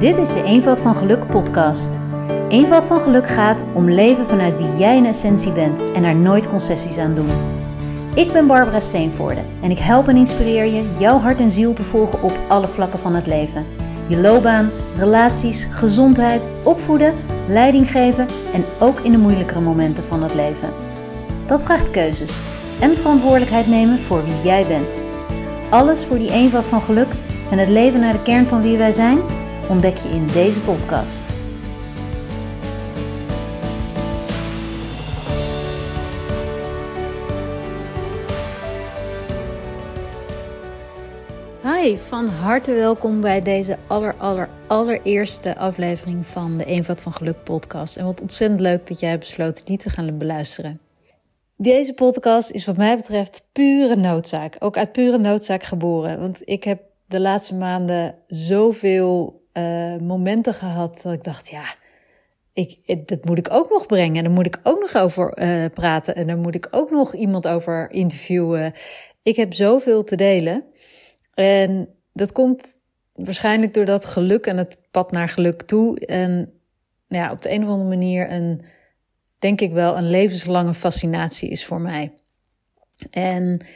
Dit is de Eenvoud van Geluk podcast. Eenvoud van Geluk gaat om leven vanuit wie jij in essentie bent en er nooit concessies aan doen. Ik ben Barbara Steenvoorde en ik help en inspireer je jouw hart en ziel te volgen op alle vlakken van het leven. Je loopbaan, relaties, gezondheid, opvoeden, leiding geven en ook in de moeilijkere momenten van het leven. Dat vraagt keuzes en verantwoordelijkheid nemen voor wie jij bent. Alles voor die eenvoud van geluk en het leven naar de kern van wie wij zijn, ontdek je in deze podcast. Hi, van harte welkom bij deze aller, aller, allereerste aflevering van de Eenvoud van Geluk podcast. En wat ontzettend leuk dat jij hebt besloten die te gaan beluisteren. Deze podcast is wat mij betreft pure noodzaak. Ook uit pure noodzaak geboren. Want ik heb de laatste maanden zoveel uh, momenten gehad dat ik dacht, ja, ik, dat moet ik ook nog brengen. En daar moet ik ook nog over uh, praten. En daar moet ik ook nog iemand over interviewen. Ik heb zoveel te delen. En dat komt waarschijnlijk door dat geluk en het pad naar geluk toe. En ja, op de een of andere manier een, denk ik wel, een levenslange fascinatie is voor mij. En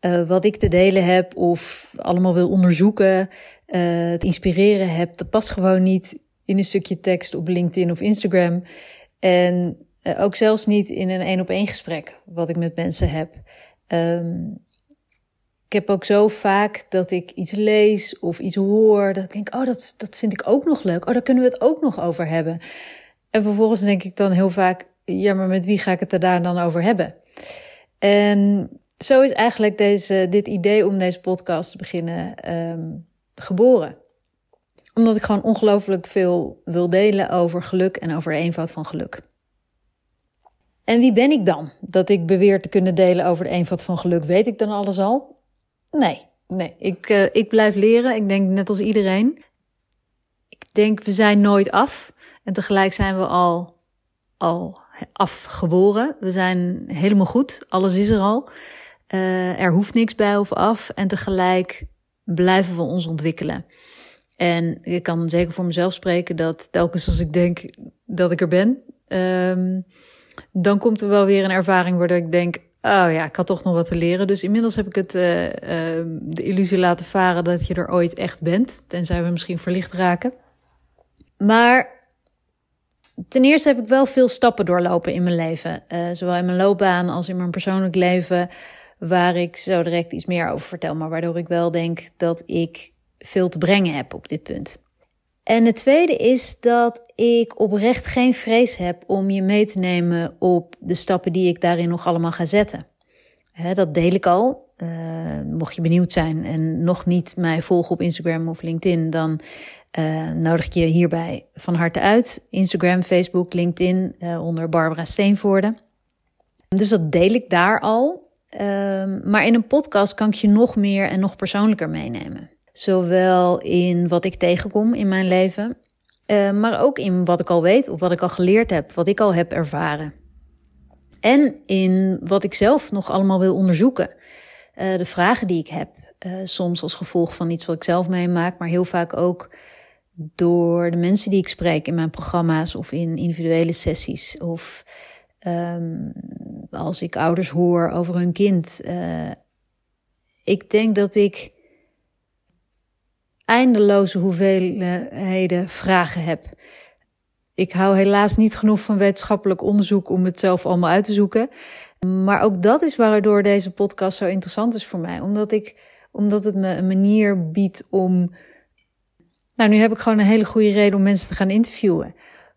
uh, wat ik te delen heb of allemaal wil onderzoeken, uh, het inspireren heb, dat past gewoon niet in een stukje tekst op LinkedIn of Instagram. En uh, ook zelfs niet in een één op één gesprek wat ik met mensen heb. Um, ik heb ook zo vaak dat ik iets lees of iets hoor, dat ik denk, oh, dat, dat vind ik ook nog leuk. Oh, daar kunnen we het ook nog over hebben. En vervolgens denk ik dan heel vaak, ja, maar met wie ga ik het er daar dan over hebben? En zo is eigenlijk deze, dit idee om deze podcast te beginnen um, geboren. Omdat ik gewoon ongelooflijk veel wil delen over geluk en over eenvoud van geluk. En wie ben ik dan? Dat ik beweer te kunnen delen over de eenvoud van geluk. Weet ik dan alles al? Nee, nee. Ik, uh, ik blijf leren. Ik denk net als iedereen. Ik denk, we zijn nooit af. En tegelijk zijn we al, al afgeboren. We zijn helemaal goed. Alles is er al. Uh, er hoeft niks bij of af. En tegelijk blijven we ons ontwikkelen. En ik kan zeker voor mezelf spreken dat telkens als ik denk dat ik er ben, um, dan komt er wel weer een ervaring waardoor ik denk: oh ja, ik had toch nog wat te leren. Dus inmiddels heb ik het, uh, uh, de illusie laten varen dat je er ooit echt bent. Tenzij we misschien verlicht raken. Maar ten eerste heb ik wel veel stappen doorlopen in mijn leven. Uh, zowel in mijn loopbaan als in mijn persoonlijk leven waar ik zo direct iets meer over vertel, maar waardoor ik wel denk dat ik veel te brengen heb op dit punt. En het tweede is dat ik oprecht geen vrees heb om je mee te nemen op de stappen die ik daarin nog allemaal ga zetten. dat deel ik al. Uh, mocht je benieuwd zijn en nog niet mij volgen op Instagram of LinkedIn, dan uh, nodig ik je hierbij van harte uit. Instagram, Facebook, LinkedIn uh, onder Barbara Steenvoorde. Dus dat deel ik daar al. Um, maar in een podcast kan ik je nog meer en nog persoonlijker meenemen. Zowel in wat ik tegenkom in mijn leven, uh, maar ook in wat ik al weet of wat ik al geleerd heb, wat ik al heb ervaren. En in wat ik zelf nog allemaal wil onderzoeken. Uh, de vragen die ik heb, uh, soms als gevolg van iets wat ik zelf meemaak, maar heel vaak ook door de mensen die ik spreek in mijn programma's of in individuele sessies. Of um, als ik ouders hoor over hun kind. Uh, ik denk dat ik eindeloze hoeveelheden vragen heb. Ik hou helaas niet genoeg van wetenschappelijk onderzoek om het zelf allemaal uit te zoeken. Maar ook dat is waardoor deze podcast zo interessant is voor mij. Omdat, ik, omdat het me een manier biedt om. Nou, nu heb ik gewoon een hele goede reden om mensen te gaan interviewen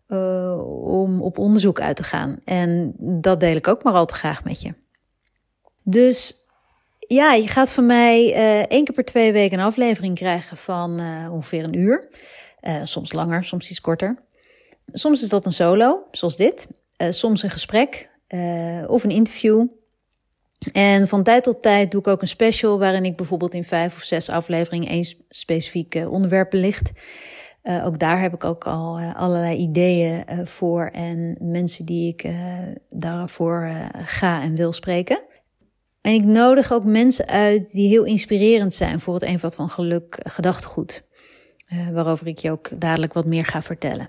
uh, om op onderzoek uit te gaan. En dat deel ik ook maar al te graag met je. Dus ja, je gaat van mij uh, één keer per twee weken een aflevering krijgen van uh, ongeveer een uur. soms langer, soms iets korter. Soms is dat een solo, zoals dit. soms een gesprek of een interview. En van tijd tot tijd doe ik ook een special waarin ik bijvoorbeeld in vijf of zes afleveringen één specifiek onderwerp belicht. Uh, ook daar heb ik ook al uh, allerlei ideeën uh, voor en mensen die ik daarvoor ga en wil spreken. En ik nodig ook mensen uit die heel inspirerend zijn voor het eenvoud van geluk gedachtegoed. waarover ik je ook dadelijk wat meer ga vertellen.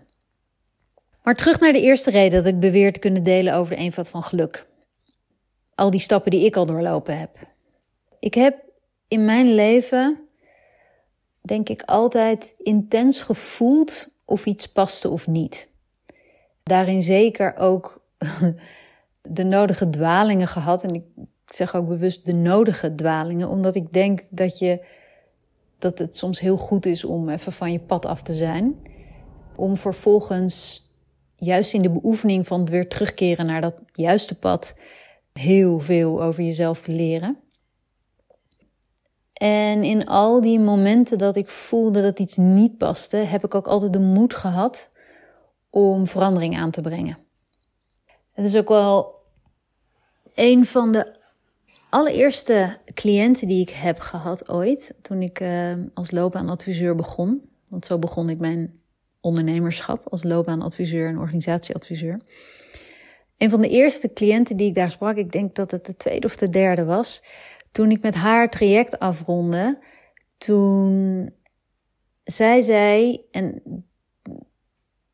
Maar terug naar de eerste reden dat ik beweer te kunnen delen over de eenvoud van geluk. Al die stappen die ik al doorlopen heb. Ik heb in mijn leven, denk ik, altijd intens gevoeld of iets paste of niet. Daarin zeker ook de nodige dwalingen gehad. En ik zeg ook bewust de nodige dwalingen, omdat ik denk dat, je, dat het soms heel goed is om even van je pad af te zijn. Om vervolgens, juist in de beoefening van het weer terugkeren naar dat juiste pad, heel veel over jezelf te leren. En in al die momenten dat ik voelde dat iets niet paste, heb ik ook altijd de moed gehad om verandering aan te brengen. Het is ook wel een van de allereerste cliënten die ik heb gehad ooit, toen ik uh, als loopbaanadviseur begon. Want zo begon ik mijn ondernemerschap als loopbaanadviseur en organisatieadviseur. Een van de eerste cliënten die ik daar sprak, ik denk dat het de tweede of de derde was, toen ik met haar traject afronde, toen zij zei, en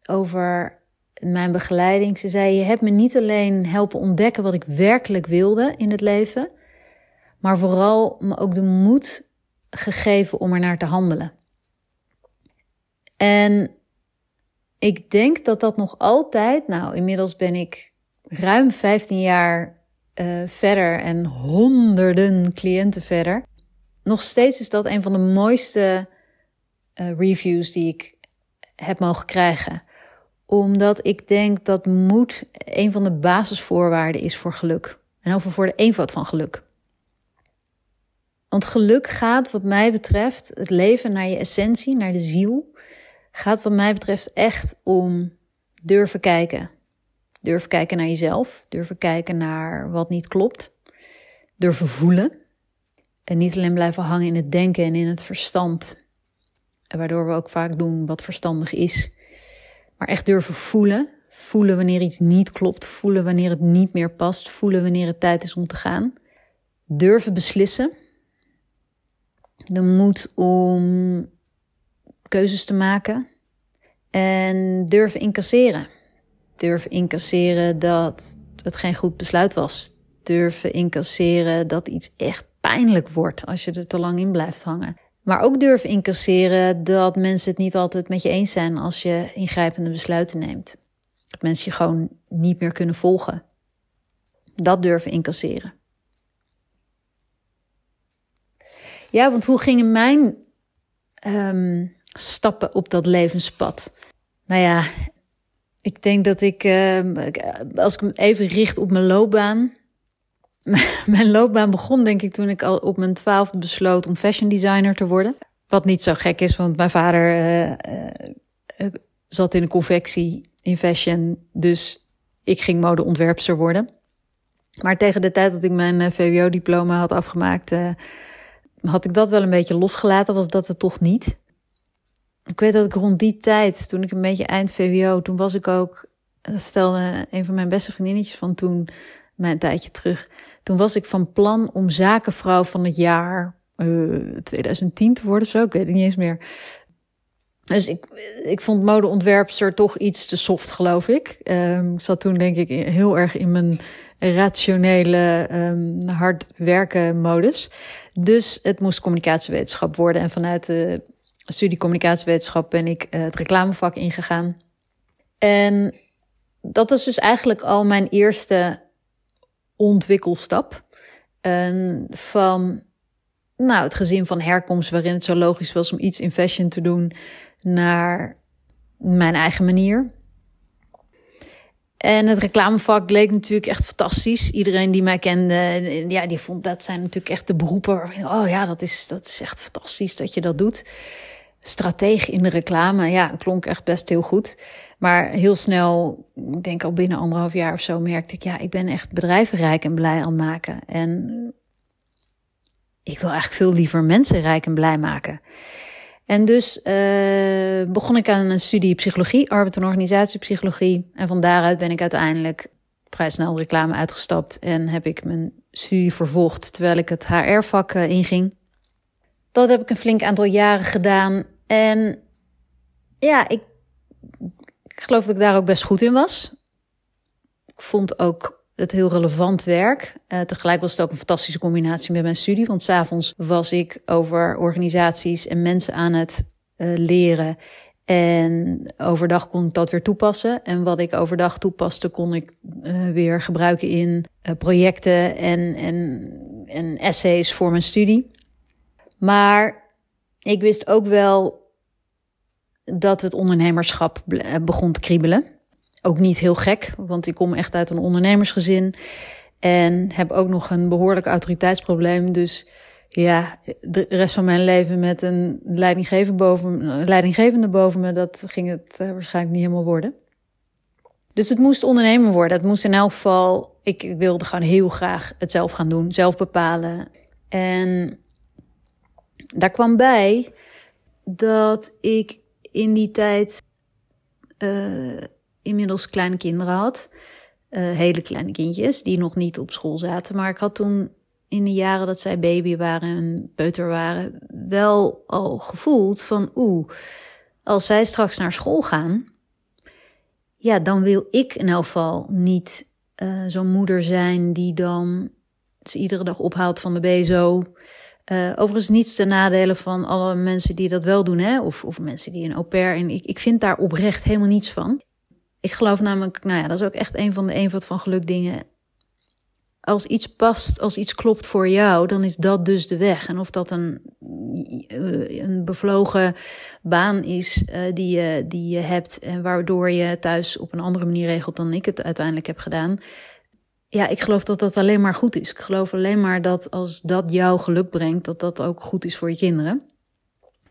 over mijn begeleiding, ze zei: Je hebt me niet alleen helpen ontdekken wat ik werkelijk wilde in het leven, maar vooral me ook de moed gegeven om er naar te handelen. En ik denk dat dat nog altijd, nou inmiddels ben ik ruim 15 jaar uh, verder en honderden cliënten verder. Nog steeds is dat een van de mooiste uh, reviews die ik heb mogen krijgen. Omdat ik denk dat moed een van de basisvoorwaarden is voor geluk. En over voor de eenvoud van geluk. Want geluk gaat, wat mij betreft, het leven naar je essentie, naar de ziel, gaat, wat mij betreft, echt om durven kijken. Durven kijken naar jezelf, durven kijken naar wat niet klopt, durven voelen. En niet alleen blijven hangen in het denken en in het verstand, waardoor we ook vaak doen wat verstandig is, maar echt durven voelen. Voelen wanneer iets niet klopt, voelen wanneer het niet meer past, voelen wanneer het tijd is om te gaan. Durven beslissen de moed om keuzes te maken en durven incasseren. Durven incasseren dat het geen goed besluit was. Durven incasseren dat iets echt pijnlijk wordt als je er te lang in blijft hangen. Maar ook durven incasseren dat mensen het niet altijd met je eens zijn als je ingrijpende besluiten neemt. Dat mensen je gewoon niet meer kunnen volgen. Dat durven incasseren. Ja, want hoe gingen mijn um, stappen op dat levenspad? Nou ja, ik denk dat ik, uh, als ik even richt op mijn loopbaan. mijn loopbaan begon denk ik toen ik al op mijn twaalfde besloot om fashion designer te worden. Wat niet zo gek is, want mijn vader uh, uh, zat in een confectie in fashion. Dus ik ging modeontwerpster worden. Maar tegen de tijd dat ik mijn VWO-diploma had afgemaakt, had ik dat wel een beetje losgelaten, was dat het toch niet. Ik weet dat ik rond die tijd, toen ik een beetje eind VWO, toen was ik ook, dat stelde een van mijn beste vriendinnetjes van toen, mijn tijdje terug, toen was ik van plan om zakenvrouw van het jaar uh, eh, 2010 te worden, zo, ik weet het niet eens meer. Dus ik, ik vond modeontwerpster toch iets te soft, geloof ik. Um, ik zat toen denk ik heel erg in mijn rationele, um, hard werken modus. Dus het moest communicatiewetenschap worden. En vanuit de studie communicatiewetenschap ben ik uh, het reclamevak ingegaan. En dat was dus eigenlijk al mijn eerste ontwikkelstap. En van nou, het gezin van herkomst, waarin het zo logisch was om iets in fashion te doen, naar mijn eigen manier. En het reclamevak leek natuurlijk echt fantastisch. Iedereen die mij kende, ja, die vond dat zijn natuurlijk echt de beroepen oh ja, dat is, dat is echt fantastisch dat je dat doet. Stratege in de reclame, ja, klonk echt best heel goed. Maar heel snel, ik denk al binnen anderhalf jaar of zo, merkte ik, ja, ik ben echt bedrijven rijk en blij aan maken. En ik wil eigenlijk veel liever mensen rijk en blij maken. En dus uh, begon ik aan een studie psychologie, arbeid- en organisatiepsychologie. En van daaruit ben ik uiteindelijk vrij snel reclame uitgestapt en heb ik mijn studie vervolgd terwijl ik het HR-vak uh, inging. Dat heb ik een flink aantal jaren gedaan. En ja, ik, geloof dat ik daar ook best goed in was. Ik vond ook het heel relevant werk. Uh, tegelijk was het ook een fantastische combinatie met mijn studie. Want s'avonds was ik over organisaties en mensen aan het uh, leren. En overdag kon ik dat weer toepassen. En wat ik overdag toepaste, kon ik uh, weer gebruiken in projecten en, en, en essays voor mijn studie. Maar ik wist ook wel dat het ondernemerschap begon te kriebelen. Ook niet heel gek, want ik kom echt uit een ondernemersgezin. En heb ook nog een behoorlijk autoriteitsprobleem. Dus ja, de rest van mijn leven met een leidinggevende boven, leidinggevende boven me, dat ging het uh, waarschijnlijk niet helemaal worden. Dus het moest ondernemen worden. Het moest in elk geval, ik wilde gewoon heel graag het zelf gaan doen, zelf bepalen. En daar kwam bij dat ik in die tijd uh, inmiddels kleine kinderen had. Uh, hele kleine kindjes die nog niet op school zaten. Maar ik had toen in de jaren dat zij baby waren en peuter waren, wel al gevoeld van oeh, als zij straks naar school gaan, ja, dan wil ik in elk geval niet uh, zo'n moeder zijn die dan ze iedere dag ophaalt van de bezo. Uh, overigens niets ten nadelen van alle mensen die dat wel doen, hè? Of, of mensen die een au pair. En ik, ik vind daar oprecht helemaal niets van. Ik geloof namelijk, nou ja, dat is ook echt een van de eenvoud van geluk dingen. Als iets past, als iets klopt voor jou, dan is dat dus de weg. En of dat een, eh, een bevlogen baan is uh, die, je, die je hebt en waardoor je thuis op een andere manier regelt dan ik het uiteindelijk heb gedaan. Ja, ik geloof dat dat alleen maar goed is. Ik geloof alleen maar dat als dat jou geluk brengt, dat dat ook goed is voor je kinderen.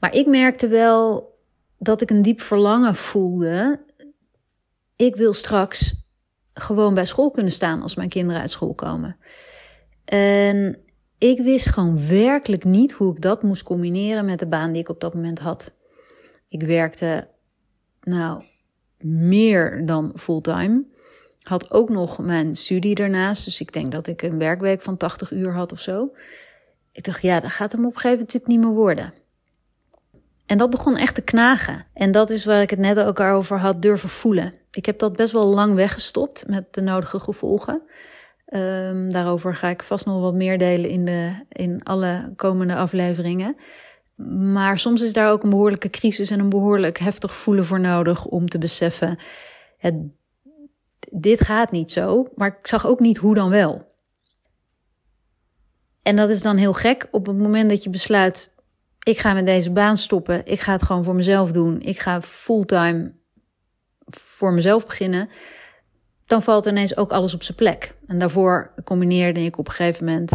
Maar ik merkte wel dat ik een diep verlangen voelde ik wil straks gewoon bij school kunnen staan als mijn kinderen uit school komen. En ik wist gewoon werkelijk niet hoe ik dat moest combineren met de baan die ik op dat moment had. Ik werkte, nou, meer dan fulltime. Had ook nog mijn studie daarnaast. Dus ik denk dat ik een werkweek van 80 uur had of zo. Ik dacht, ja, dat gaat hem op een gegeven moment natuurlijk niet meer worden. En dat begon echt te knagen. En dat is waar ik het net ook over had durven voelen. Ik heb dat best wel lang weggestopt met de nodige gevolgen. Um, daarover ga ik vast nog wat meer delen in, de, in alle komende afleveringen. Maar soms is daar ook een behoorlijke crisis en een behoorlijk heftig voelen voor nodig om te beseffen: het, dit gaat niet zo, maar ik zag ook niet hoe dan wel. En dat is dan heel gek op het moment dat je besluit: ik ga met deze baan stoppen, ik ga het gewoon voor mezelf doen, ik ga fulltime voor mezelf beginnen, dan valt ineens ook alles op zijn plek. En daarvoor combineerde ik op een gegeven moment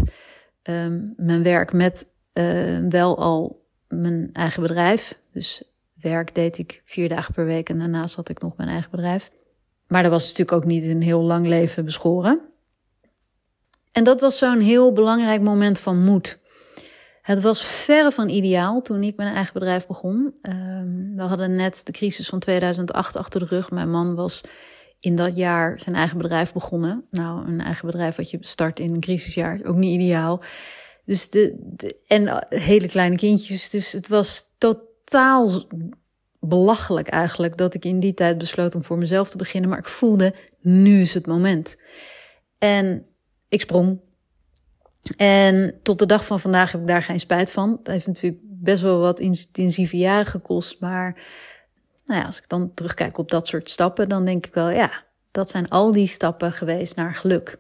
um, mijn werk met uh, wel al mijn eigen bedrijf. Dus werk deed ik vier dagen per week en daarnaast had ik nog mijn eigen bedrijf. Maar dat was natuurlijk ook niet een heel lang leven beschoren. En dat was zo'n heel belangrijk moment van moed. Het was verre van ideaal toen ik mijn eigen bedrijf begon. Um, we hadden net de crisis van 2008 achter de rug. Mijn man was in dat jaar zijn eigen bedrijf begonnen. Nou, een eigen bedrijf wat je start in een crisisjaar, ook niet ideaal. Dus de, en hele kleine kindjes. Dus het was totaal belachelijk eigenlijk dat ik in die tijd besloot om voor mezelf te beginnen. Maar ik voelde, nu is het moment. En ik sprong en tot de dag van vandaag heb ik daar geen spijt van. Het heeft natuurlijk best wel wat intensieve jaren gekost. Maar nou ja, als ik dan terugkijk op dat soort stappen, dan denk ik wel, ja, dat zijn al die stappen geweest naar geluk.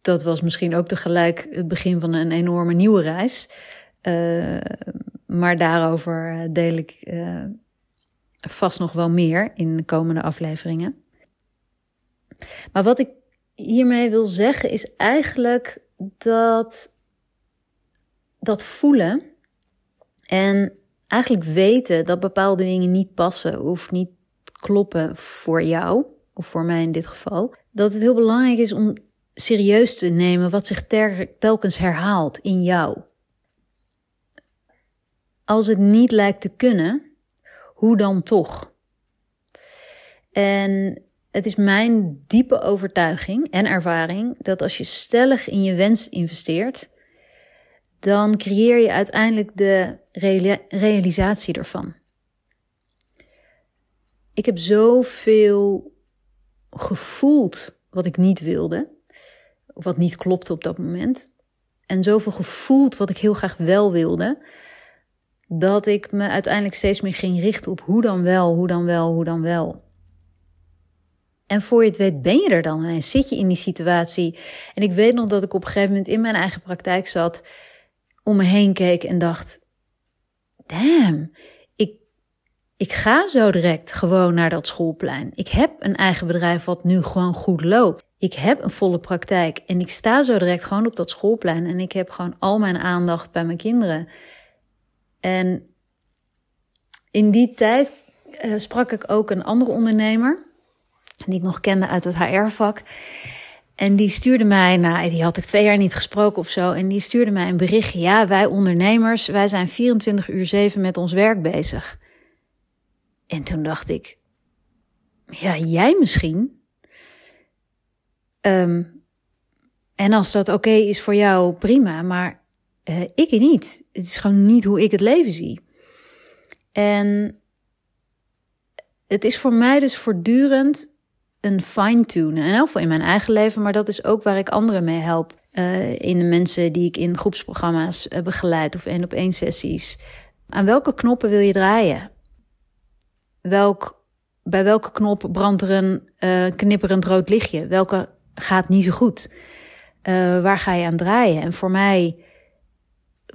Dat was misschien ook tegelijk het begin van een enorme nieuwe reis. Uh, maar daarover deel ik uh, vast nog wel meer in de komende afleveringen. Maar wat ik hiermee wil zeggen is eigenlijk dat, dat voelen en eigenlijk weten dat bepaalde dingen niet passen of niet kloppen voor jou, of voor mij in dit geval, dat het heel belangrijk is om serieus te nemen wat zich telkens herhaalt in jou. Als het niet lijkt te kunnen, hoe dan toch? En het is mijn diepe overtuiging en ervaring dat als je stellig in je wens investeert, dan creëer je uiteindelijk de realisatie ervan. ik heb zoveel gevoeld wat ik niet wilde, wat niet klopte op dat moment. En zoveel gevoeld wat ik heel graag wel wilde, dat ik me uiteindelijk steeds meer ging richten op hoe dan wel, hoe dan wel, hoe dan wel. En voor je het weet ben je er dan en zit je in die situatie. En ik weet nog dat ik op een gegeven moment in mijn eigen praktijk zat, om me heen keek en dacht: damn, ik, ik ga zo direct gewoon naar dat schoolplein. Ik heb een eigen bedrijf wat nu gewoon goed loopt. Ik heb een volle praktijk en ik sta zo direct gewoon op dat schoolplein en ik heb gewoon al mijn aandacht bij mijn kinderen. En in die tijd uh, sprak ik ook een andere ondernemer, die ik nog kende uit het HR-vak. En die stuurde mij, nou, die had ik twee jaar niet gesproken of zo. En die stuurde mij een berichtje. Ja, wij ondernemers, wij zijn 24 uur 7 met ons werk bezig. En toen dacht ik, ja, jij misschien. Um, en als dat oké is voor jou, prima. Maar uh, ik niet. Het is gewoon niet hoe ik het leven zie. En het is voor mij dus voortdurend een fine-tunen. En heel in mijn eigen leven, maar dat is ook waar ik anderen mee help. Uh, in de mensen die ik in groepsprogramma's uh, begeleid of één op één sessies. Aan welke knoppen wil je draaien? Welk, bij welke knop brandt er een knipperend rood lichtje? Welke gaat niet zo goed? waar ga je aan draaien? En voor mij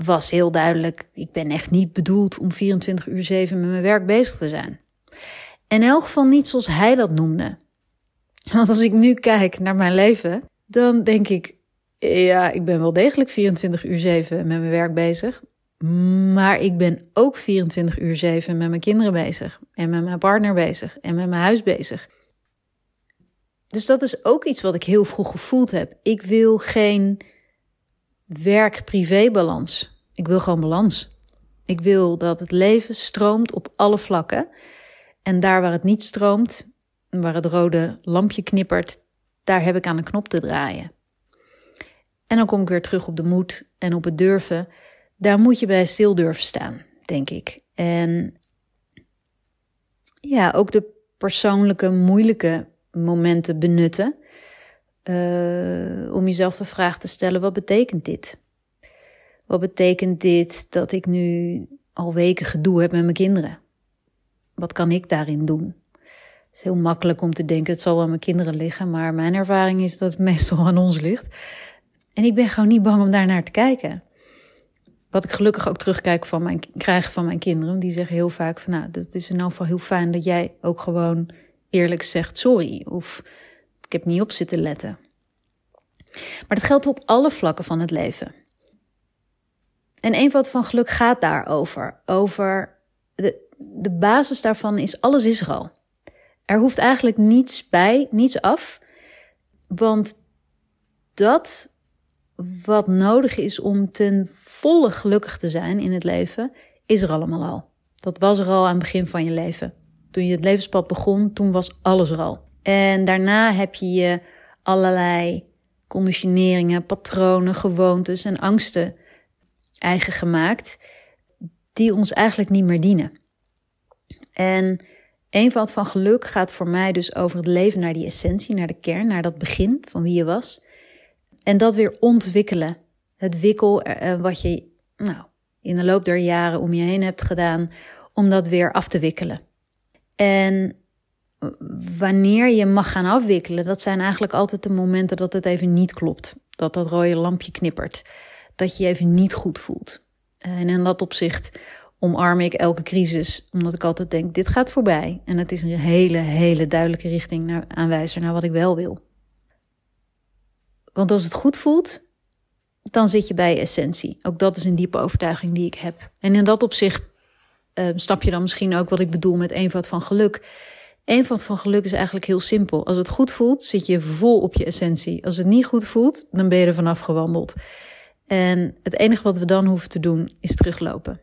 was heel duidelijk: ik ben echt niet bedoeld om 24 uur 7 met mijn werk bezig te zijn. In elk geval niet zoals hij dat noemde. Want als ik nu kijk naar mijn leven, dan denk ik, ja, ik ben wel degelijk 24 uur 7 met mijn werk bezig. Maar ik ben ook 24 uur 7 met mijn kinderen bezig. En met mijn partner bezig. En met mijn huis bezig. Dus dat is ook iets wat ik heel vroeg gevoeld heb. Ik wil geen werk-privé-balans. Ik wil gewoon balans. Ik wil dat het leven stroomt op alle vlakken. En daar waar het niet stroomt, waar het rode lampje knippert, daar heb ik aan een knop te draaien. En dan kom ik weer terug op de moed en op het durven. Daar moet je bij stil durven staan, denk ik. En ja, ook de persoonlijke, moeilijke momenten benutten. Uh, om jezelf de vraag te stellen: wat betekent dit? Wat betekent dit dat ik nu al weken gedoe heb met mijn kinderen? Wat kan ik daarin doen? Het is heel makkelijk om te denken, het zal aan mijn kinderen liggen, maar mijn ervaring is dat het meestal aan ons ligt. En ik ben gewoon niet bang om daar naar te kijken. Wat ik gelukkig ook terugkijk van mijn, krijg van mijn kinderen. Die zeggen heel vaak van nou, dat is in elk geval heel fijn dat jij ook gewoon eerlijk zegt sorry. Of ik heb niet op zitten letten. Maar dat geldt op alle vlakken van het leven. En eenvoud van geluk gaat daarover. Over de, de basis daarvan is alles is er al. Er hoeft eigenlijk niets bij, niets af. Want dat wat nodig is om ten volle gelukkig te zijn in het leven, is er allemaal al. Dat was er al aan het begin van je leven. Toen je het levenspad begon, toen was alles er al. En daarna heb je je allerlei conditioneringen, patronen, gewoontes en angsten eigen gemaakt, die ons eigenlijk niet meer dienen. En eenvoud van geluk gaat voor mij dus over het leven naar die essentie, naar de kern, naar dat begin van wie je was. En dat weer ontwikkelen. Het wikkel eh, eh, wat je nou, in de loop der jaren om je heen hebt gedaan, om dat weer af te wikkelen. En wanneer je mag gaan afwikkelen, dat zijn eigenlijk altijd de momenten dat het even niet klopt. Dat dat rode lampje knippert. Dat je even niet goed voelt. En in dat opzicht omarm ik elke crisis, omdat ik altijd denk: dit gaat voorbij. En het is een hele, hele duidelijke richting naar, aanwijzer naar wat ik wel wil. Want als het goed voelt, dan zit je bij je essentie. Ook dat is een diepe overtuiging die ik heb. En in dat opzicht uh, snap je dan misschien ook wat ik bedoel met eenvoud van geluk. Eenvoud van geluk is eigenlijk heel simpel. Als het goed voelt, zit je vol op je essentie. Als het niet goed voelt, dan ben je er vanaf gewandeld. En het enige wat we dan hoeven te doen, is teruglopen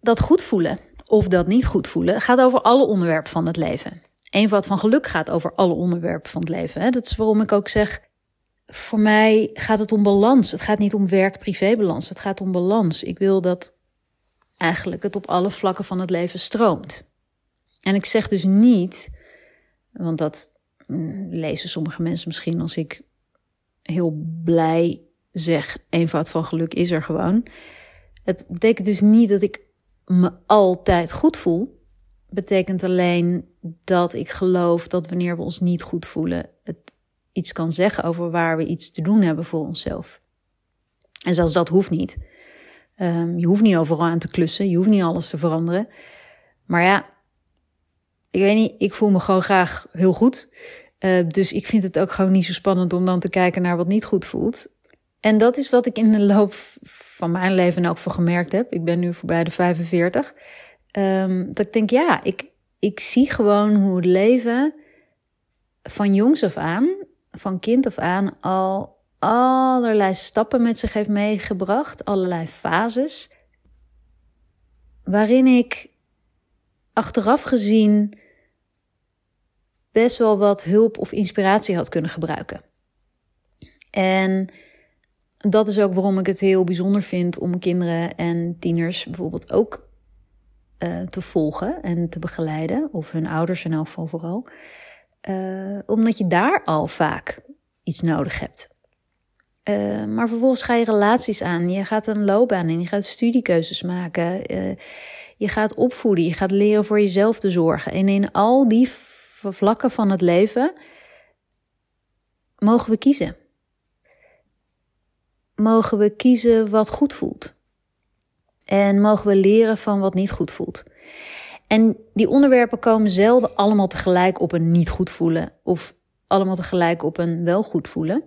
dat goed voelen of dat niet goed voelen gaat over alle onderwerpen van het leven. Eenvoud van geluk gaat over alle onderwerpen van het leven. Dat is waarom ik ook zeg, voor mij gaat het om balans. Het gaat niet om werk-privé-balans. Het gaat om balans. Ik wil dat eigenlijk het op alle vlakken van het leven stroomt. En ik zeg dus niet, want dat mm, lezen sommige mensen misschien als ik heel blij zeg: eenvoud van geluk is er gewoon. Het betekent dus niet dat ik me altijd goed voel. Betekent alleen dat ik geloof dat wanneer we ons niet goed voelen, het iets kan zeggen over waar we iets te doen hebben voor onszelf. En zelfs dat hoeft niet. Um, je hoeft niet overal aan te klussen, je hoeft niet alles te veranderen. Maar ja, ik weet niet, ik voel me gewoon graag heel goed. Uh, dus ik vind het ook gewoon niet zo spannend om dan te kijken naar wat niet goed voelt. En dat is wat ik in de loop van mijn leven ook voor gemerkt heb. Ik ben nu voorbij de 45. Um, ehm, dat ik denk, ja, ik, ik zie gewoon hoe het leven van jongs af aan, van kind af aan, al allerlei stappen met zich heeft meegebracht, allerlei fases, waarin ik achteraf gezien best wel wat hulp of inspiratie had kunnen gebruiken. En dat is ook waarom ik het heel bijzonder vind om kinderen en tieners bijvoorbeeld ook uh, te volgen en te begeleiden, of hun ouders in elk geval vooral, uh, omdat je daar al vaak iets nodig hebt. Uh, maar vervolgens ga je relaties aan, je gaat een loopbaan in, je gaat studiekeuzes maken, je gaat opvoeden, je gaat leren voor jezelf te zorgen. En in al die vlakken van het leven mogen we kiezen mogen we kiezen wat goed voelt. En mogen we leren van wat niet goed voelt. En die onderwerpen komen zelden allemaal tegelijk op een niet goed voelen. Of allemaal tegelijk op een wel goed voelen.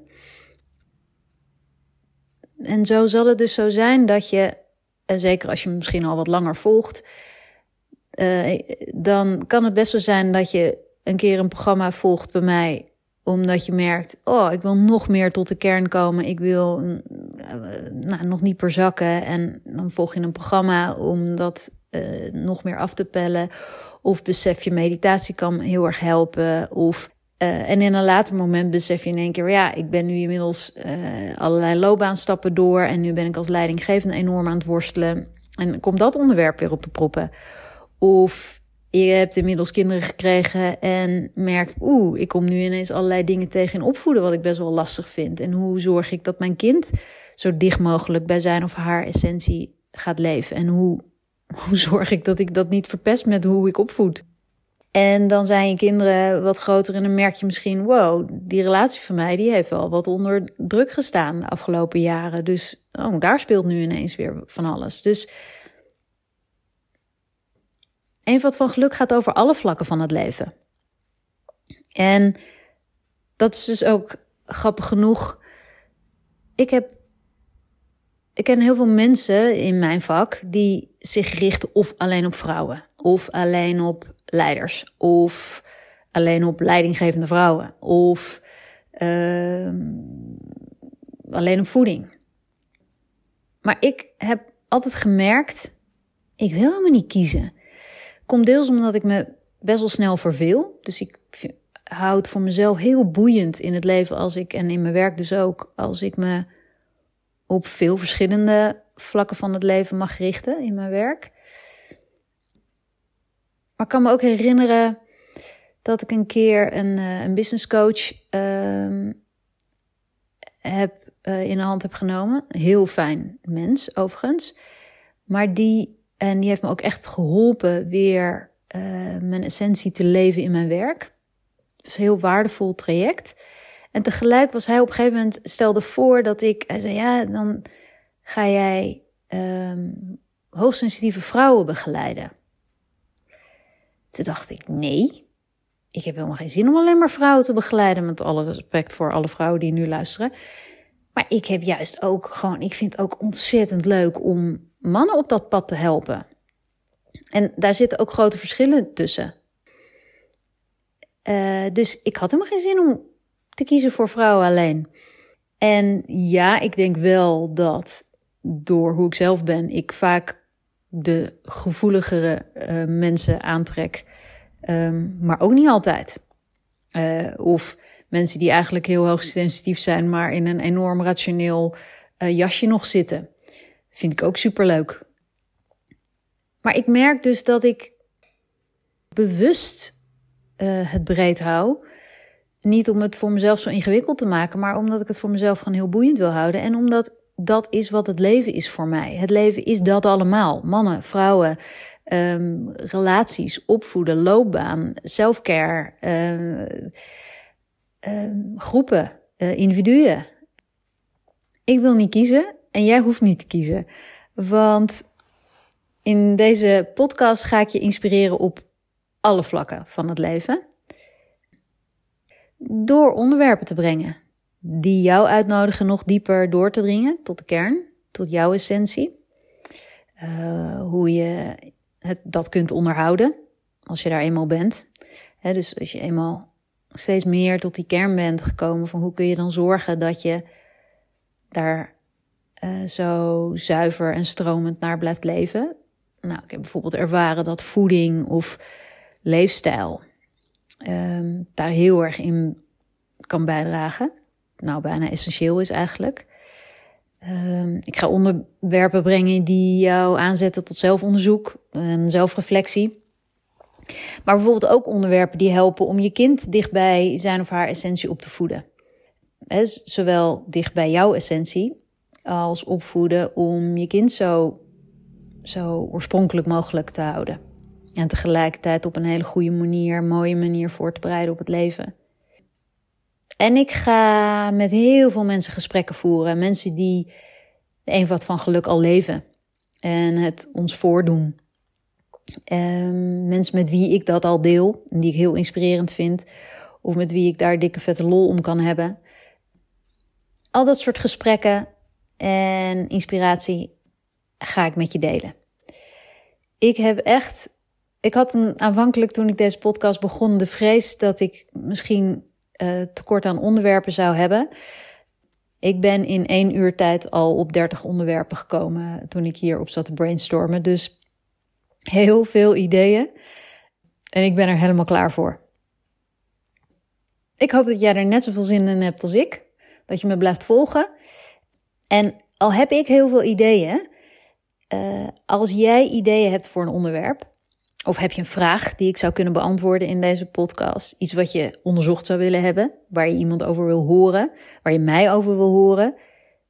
En zo zal het dus zo zijn dat je, en zeker als je misschien al wat langer volgt, uh, dan kan het best wel zijn dat je een keer een programma volgt bij mij omdat je merkt, oh, ik wil nog meer tot de kern komen. Ik wil mm, eh, nou, nog niet per zakken. En dan volg je een programma om dat uh, nog meer af te pellen. Of besef je, meditatie kan heel erg helpen. Of, uh, en in een later moment besef je in één keer, ja, ik ben nu inmiddels allerlei loopbaanstappen door. En nu ben ik als leidinggevende enorm aan het worstelen. En komt dat onderwerp weer op de proppen. Of je hebt inmiddels kinderen gekregen en merkt, oeh, ik kom nu ineens allerlei dingen tegen in opvoeden wat ik best wel lastig vind. En hoe zorg ik dat mijn kind zo dicht mogelijk bij zijn of haar essentie gaat leven? En hoe, hoe zorg ik dat ik dat niet verpest met hoe ik opvoed? En dan zijn je kinderen wat groter en dan merk je misschien, wow, die relatie van mij die heeft wel wat onder druk gestaan de afgelopen jaren. Dus oh, daar speelt nu ineens weer van alles. Dus Eenvoud van geluk gaat over alle vlakken van het leven. En dat is dus ook grappig genoeg. Ik heb. Ik ken heel veel mensen in mijn vak die zich richten of alleen op vrouwen, of alleen op leiders, of alleen op leidinggevende vrouwen, of uh, alleen op voeding. Maar ik heb altijd gemerkt, ik wil helemaal niet kiezen. Komt deels omdat ik me best wel snel verveel. Dus ik hou het voor mezelf heel boeiend in het leven als ik, en in mijn werk dus ook, als ik me op veel verschillende vlakken van het leven mag richten in mijn werk. Maar ik kan me ook herinneren dat ik een keer een, uh, een business coach uh, heb, uh, in de hand heb genomen. Heel fijn mens, overigens. Maar die en die heeft me ook echt geholpen weer uh, mijn essentie te leven in mijn werk. Dus een heel waardevol traject. En tegelijk was hij op een gegeven moment, stelde voor dat ik, hij zei ja, dan ga jij um, hoogsensitieve vrouwen begeleiden. Toen dacht ik, nee, ik heb helemaal geen zin om alleen maar vrouwen te begeleiden. Met alle respect voor alle vrouwen die nu luisteren. Maar ik heb juist ook gewoon, ik vind het ook ontzettend leuk om mannen op dat pad te helpen. En daar zitten ook grote verschillen tussen. Uh, dus ik had helemaal geen zin om te kiezen voor vrouwen alleen. En ja, ik denk wel dat door hoe ik zelf ben, ik vaak de gevoeligere uh, mensen aantrek. Um, maar ook niet altijd. Uh, of mensen die eigenlijk heel hoog sensitief zijn, maar in een enorm rationeel jasje nog zitten. Vind ik ook superleuk. Maar ik merk dus dat ik bewust uh, het breed hou. Niet om het voor mezelf zo ingewikkeld te maken, maar omdat ik het voor mezelf gewoon heel boeiend wil houden. En omdat dat is wat het leven is voor mij. Het leven is dat allemaal. Mannen, vrouwen, um, relaties, opvoeden, loopbaan, selfcare, um, um, groepen, uh, individuen. Ik wil niet kiezen en jij hoeft niet te kiezen. Want in deze podcast ga ik je inspireren op alle vlakken van het leven. Door onderwerpen te brengen die jou uitnodigen nog dieper door te dringen tot de kern, tot jouw essentie. Uh, hoe je het, dat kunt onderhouden als je daar eenmaal bent. dus als je eenmaal steeds meer tot die kern bent gekomen van hoe kun je dan zorgen dat je daar uh, zo zuiver en stromend naar blijft leven. Nou, ik heb bijvoorbeeld ervaren dat voeding of leefstijl um, daar heel erg in kan bijdragen. Nou, bijna essentieel is eigenlijk. Um, ik ga onderwerpen brengen die jou aanzetten tot zelfonderzoek en zelfreflectie. Maar bijvoorbeeld ook onderwerpen die helpen om je kind dichtbij zijn of haar essentie op te voeden. Zowel dicht bij jouw essentie als opvoeden om je kind zo, zo oorspronkelijk mogelijk te houden. En tegelijkertijd op een hele goede manier, mooie manier voor te bereiden op het leven. En ik ga met heel veel mensen gesprekken voeren. Mensen die de eenvoud van geluk al leven. En het ons voordoen. Um, mensen met wie ik dat al deel. En die ik heel inspirerend vind. Of met wie ik daar dikke vette lol om kan hebben. Al dat soort gesprekken en inspiratie ga ik met je delen. Ik heb echt. Ik had een, aanvankelijk toen ik deze podcast begon de vrees dat ik misschien uh, tekort aan onderwerpen zou hebben. Ik ben in één uur tijd al op 30 onderwerpen gekomen toen ik hierop zat te brainstormen. Dus heel veel ideeën. En ik ben er helemaal klaar voor. Ik hoop dat jij er net zoveel zin in hebt als ik. Dat je me blijft volgen. En al heb ik heel veel ideeën, uh, als jij ideeën hebt voor een onderwerp, of heb je een vraag die ik zou kunnen beantwoorden in deze podcast? Iets wat je onderzocht zou willen hebben, waar je iemand over wil horen, waar je mij over wil horen?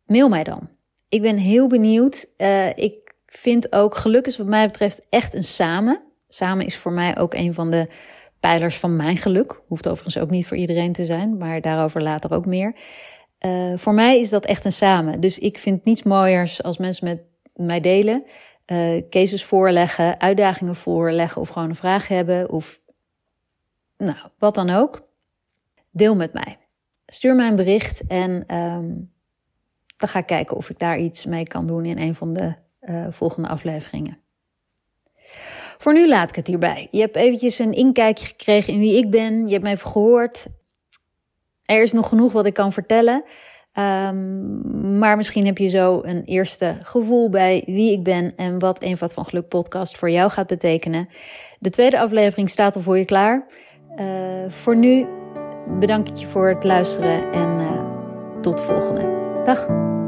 Mail mij dan. Ik ben heel benieuwd. Uh, ik vind ook geluk is wat mij betreft echt een samen. Samen is voor mij ook een van de pijlers van mijn geluk. Hoeft overigens ook niet voor iedereen te zijn, maar daarover later ook meer. Uh, voor mij is dat echt een samen. Dus ik vind niets mooiers als mensen met mij delen uh, cases voorleggen, uitdagingen voorleggen of gewoon een vraag hebben of nou, wat dan ook. Deel met mij. Stuur mij een bericht en um, dan ga ik kijken of ik daar iets mee kan doen in een van de uh, volgende afleveringen. Voor nu laat ik het hierbij. Je hebt eventjes een inkijkje gekregen in wie ik ben. Je hebt mij even gehoord. Er is nog genoeg wat ik kan vertellen. Um, maar misschien heb je zo een eerste gevoel bij wie ik ben en wat Eenvoud van Geluk podcast voor jou gaat betekenen. De tweede aflevering staat al voor je klaar. Uh, voor nu bedank ik je voor het luisteren en uh, tot de volgende. Dag.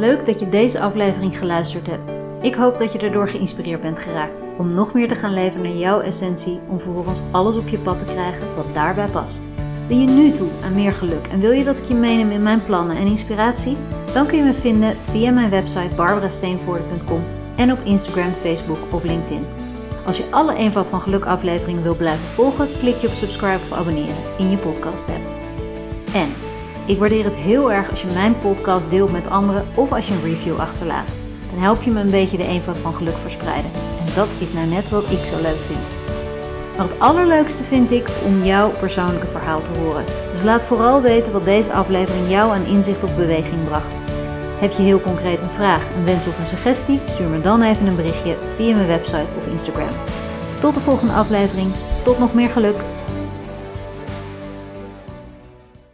Leuk dat je deze aflevering geluisterd hebt. Ik hoop dat je erdoor geïnspireerd bent geraakt om nog meer te gaan leven naar jouw essentie, om vervolgens alles op je pad te krijgen wat daarbij past. Ben je nu toe aan meer geluk en wil je dat ik je meeneem in mijn plannen en inspiratie? Dan kun je me vinden via mijn website barbarasteenvoorde.com en op Instagram, Facebook of LinkedIn. Als je alle Eenvoud van Geluk afleveringen wil blijven volgen, klik je op subscribe of abonneren in je podcast app. En ik waardeer het heel erg als je mijn podcast deelt met anderen of als je een review achterlaat. Dan help je me een beetje de eenvoud van geluk verspreiden. En dat is nou net wat ik zo leuk vind. Maar het allerleukste vind ik om jouw persoonlijke verhaal te horen. Dus laat vooral weten wat deze aflevering jou aan inzicht of beweging bracht. Heb je heel concreet een vraag, een wens of een suggestie? Stuur me dan even een berichtje via mijn website of Instagram. Tot de volgende aflevering. Tot nog meer geluk.